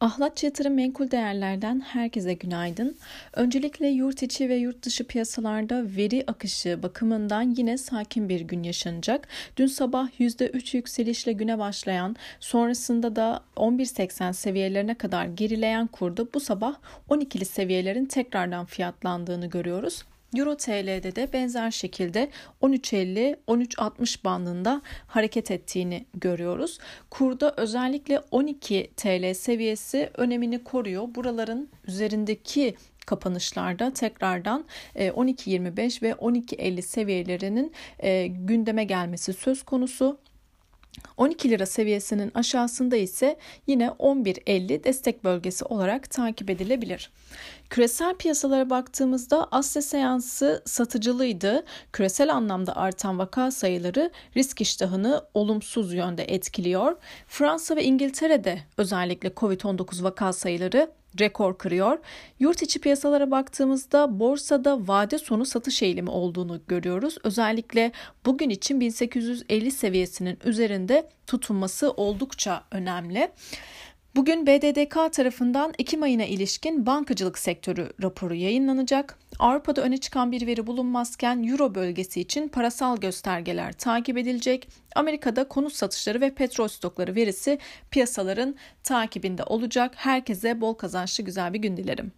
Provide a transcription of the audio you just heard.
Ahlatçı Yatırım Menkul Değerler'den herkese günaydın. Öncelikle yurt içi ve yurt dışı piyasalarda veri akışı bakımından yine sakin bir gün yaşanacak. Dün sabah %3 yükselişle güne başlayan, sonrasında da 11.80 seviyelerine kadar gerileyen kurdu bu sabah 12'li seviyelerin tekrardan fiyatlandığını görüyoruz. Euro TL'de de benzer şekilde 13.50-13.60 bandında hareket ettiğini görüyoruz. Kurda özellikle 12 TL seviyesi önemini koruyor. Buraların üzerindeki kapanışlarda tekrardan 12.25 e, ve 12.50 seviyelerinin e, gündeme gelmesi söz konusu. 12 lira seviyesinin aşağısında ise yine 11.50 destek bölgesi olarak takip edilebilir. Küresel piyasalara baktığımızda Asya seansı satıcılıydı. Küresel anlamda artan vaka sayıları risk iştahını olumsuz yönde etkiliyor. Fransa ve İngiltere'de özellikle COVID-19 vaka sayıları rekor kırıyor. Yurt içi piyasalara baktığımızda borsada vade sonu satış eğilimi olduğunu görüyoruz. Özellikle bugün için 1850 seviyesinin üzerinde tutunması oldukça önemli. Bugün BDDK tarafından Ekim ayına ilişkin bankacılık sektörü raporu yayınlanacak. Avrupa'da öne çıkan bir veri bulunmazken Euro bölgesi için parasal göstergeler takip edilecek. Amerika'da konut satışları ve petrol stokları verisi piyasaların takibinde olacak. Herkese bol kazançlı güzel bir gün dilerim.